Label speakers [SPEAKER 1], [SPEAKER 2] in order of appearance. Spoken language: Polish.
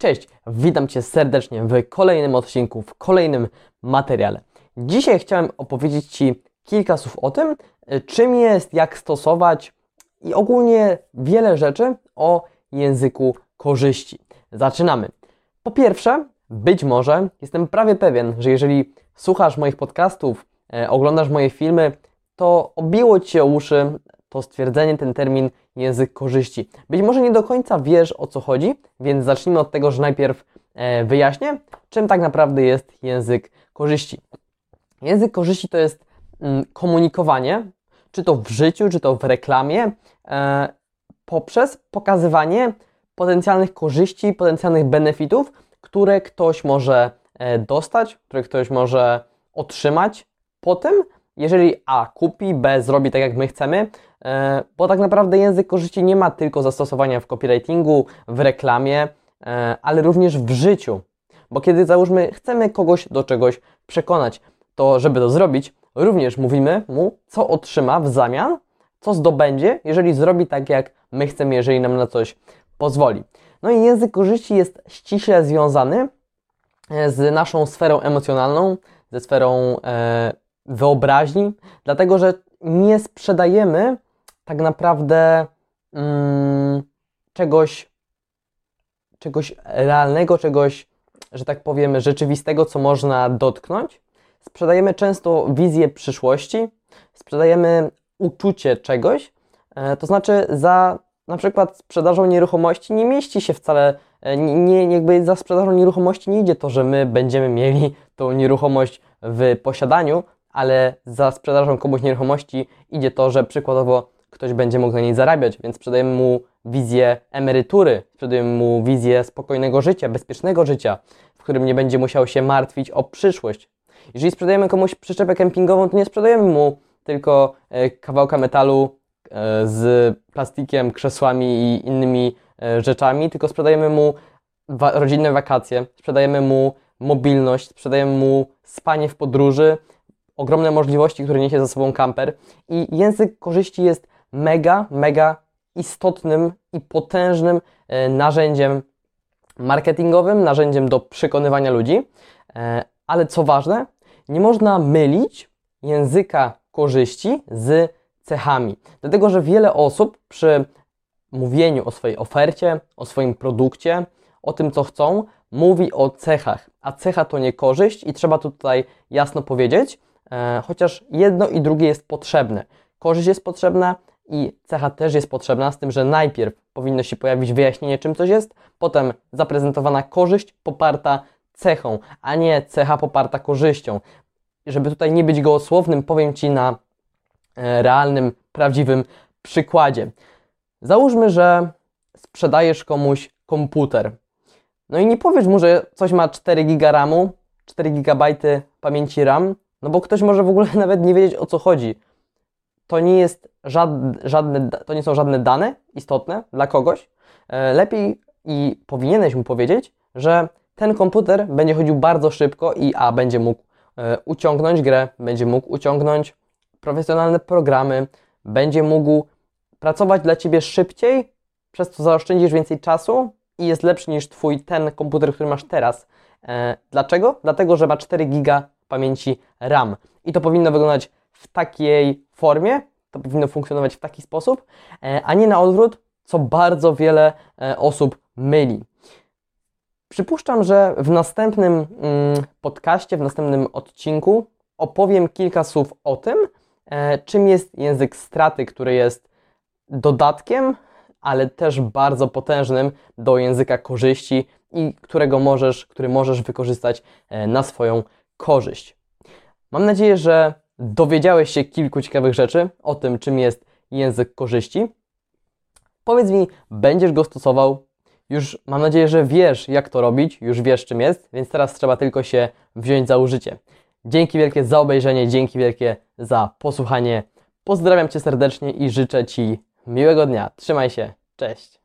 [SPEAKER 1] Cześć, witam Cię serdecznie w kolejnym odcinku, w kolejnym materiale. Dzisiaj chciałem opowiedzieć Ci kilka słów o tym, czym jest, jak stosować i ogólnie wiele rzeczy o języku korzyści. Zaczynamy. Po pierwsze, być może, jestem prawie pewien, że jeżeli słuchasz moich podcastów, e, oglądasz moje filmy, to obiło Ci o uszy to stwierdzenie, ten termin język korzyści. Być może nie do końca wiesz o co chodzi, więc zacznijmy od tego, że najpierw e, wyjaśnię, czym tak naprawdę jest język korzyści. Język korzyści to jest mm, komunikowanie, czy to w życiu, czy to w reklamie, e, poprzez pokazywanie potencjalnych korzyści, potencjalnych benefitów, które ktoś może e, dostać, które ktoś może otrzymać po tym, jeżeli A kupi, B zrobi tak jak my chcemy, e, bo tak naprawdę język korzyści nie ma tylko zastosowania w copywritingu, w reklamie, e, ale również w życiu. Bo kiedy załóżmy, chcemy kogoś do czegoś przekonać, to żeby to zrobić, również mówimy mu, co otrzyma w zamian, co zdobędzie, jeżeli zrobi tak, jak my chcemy, jeżeli nam na coś pozwoli. No i język korzyści jest ściśle związany e, z naszą sferą emocjonalną, ze sferą e, wyobraźni, dlatego że nie sprzedajemy tak naprawdę mm, czegoś, czegoś realnego, czegoś, że tak powiem, rzeczywistego, co można dotknąć. Sprzedajemy często wizję przyszłości, sprzedajemy uczucie czegoś, e, to znaczy za na przykład sprzedażą nieruchomości nie mieści się wcale, e, nie, jakby za sprzedażą nieruchomości nie idzie to, że my będziemy mieli tą nieruchomość w posiadaniu, ale za sprzedażą komuś nieruchomości idzie to, że przykładowo ktoś będzie mógł na niej zarabiać, więc sprzedajemy mu wizję emerytury, sprzedajemy mu wizję spokojnego życia, bezpiecznego życia, w którym nie będzie musiał się martwić o przyszłość. Jeżeli sprzedajemy komuś przyczepę kempingową, to nie sprzedajemy mu tylko e, kawałka metalu e, z plastikiem, krzesłami i innymi e, rzeczami, tylko sprzedajemy mu rodzinne wakacje, sprzedajemy mu mobilność, sprzedajemy mu spanie w podróży, ogromne możliwości, które niesie za sobą kamper. I język korzyści jest mega, mega istotnym i potężnym e, narzędziem marketingowym, narzędziem do przekonywania ludzi, e, ale co ważne, nie można mylić języka korzyści z cechami. Dlatego, że wiele osób przy mówieniu o swojej ofercie, o swoim produkcie, o tym, co chcą, mówi o cechach, a cecha to nie korzyść i trzeba tutaj jasno powiedzieć, chociaż jedno i drugie jest potrzebne. Korzyść jest potrzebna i cecha też jest potrzebna, z tym, że najpierw powinno się pojawić wyjaśnienie, czym coś jest, potem zaprezentowana korzyść poparta cechą, a nie cecha poparta korzyścią. Żeby tutaj nie być gołosłownym, powiem Ci na e, realnym, prawdziwym przykładzie. Załóżmy, że sprzedajesz komuś komputer. No i nie powiesz mu, że coś ma 4 GB RAMu, 4 GB pamięci RAM, no bo ktoś może w ogóle nawet nie wiedzieć o co chodzi. To nie jest żadne, żadne to nie są żadne dane istotne dla kogoś. E, lepiej i powinieneś mu powiedzieć, że ten komputer będzie chodził bardzo szybko i a będzie mógł e, uciągnąć grę, będzie mógł uciągnąć profesjonalne programy, będzie mógł pracować dla ciebie szybciej, przez co zaoszczędzisz więcej czasu i jest lepszy niż twój ten komputer, który masz teraz. E, dlaczego? Dlatego, że ma 4 giga pamięci RAM. I to powinno wyglądać w takiej formie, to powinno funkcjonować w taki sposób, e, a nie na odwrót, co bardzo wiele e, osób myli. Przypuszczam, że w następnym mm, podcaście, w następnym odcinku opowiem kilka słów o tym, e, czym jest język straty, który jest dodatkiem, ale też bardzo potężnym do języka korzyści i którego możesz, który możesz wykorzystać na swoją korzyść. Mam nadzieję, że dowiedziałeś się kilku ciekawych rzeczy o tym, czym jest język korzyści. Powiedz mi, będziesz go stosował? Już mam nadzieję, że wiesz, jak to robić, już wiesz, czym jest, więc teraz trzeba tylko się wziąć za użycie. Dzięki wielkie za obejrzenie, dzięki wielkie za posłuchanie. Pozdrawiam Cię serdecznie i życzę Ci miłego dnia. Trzymaj się, cześć.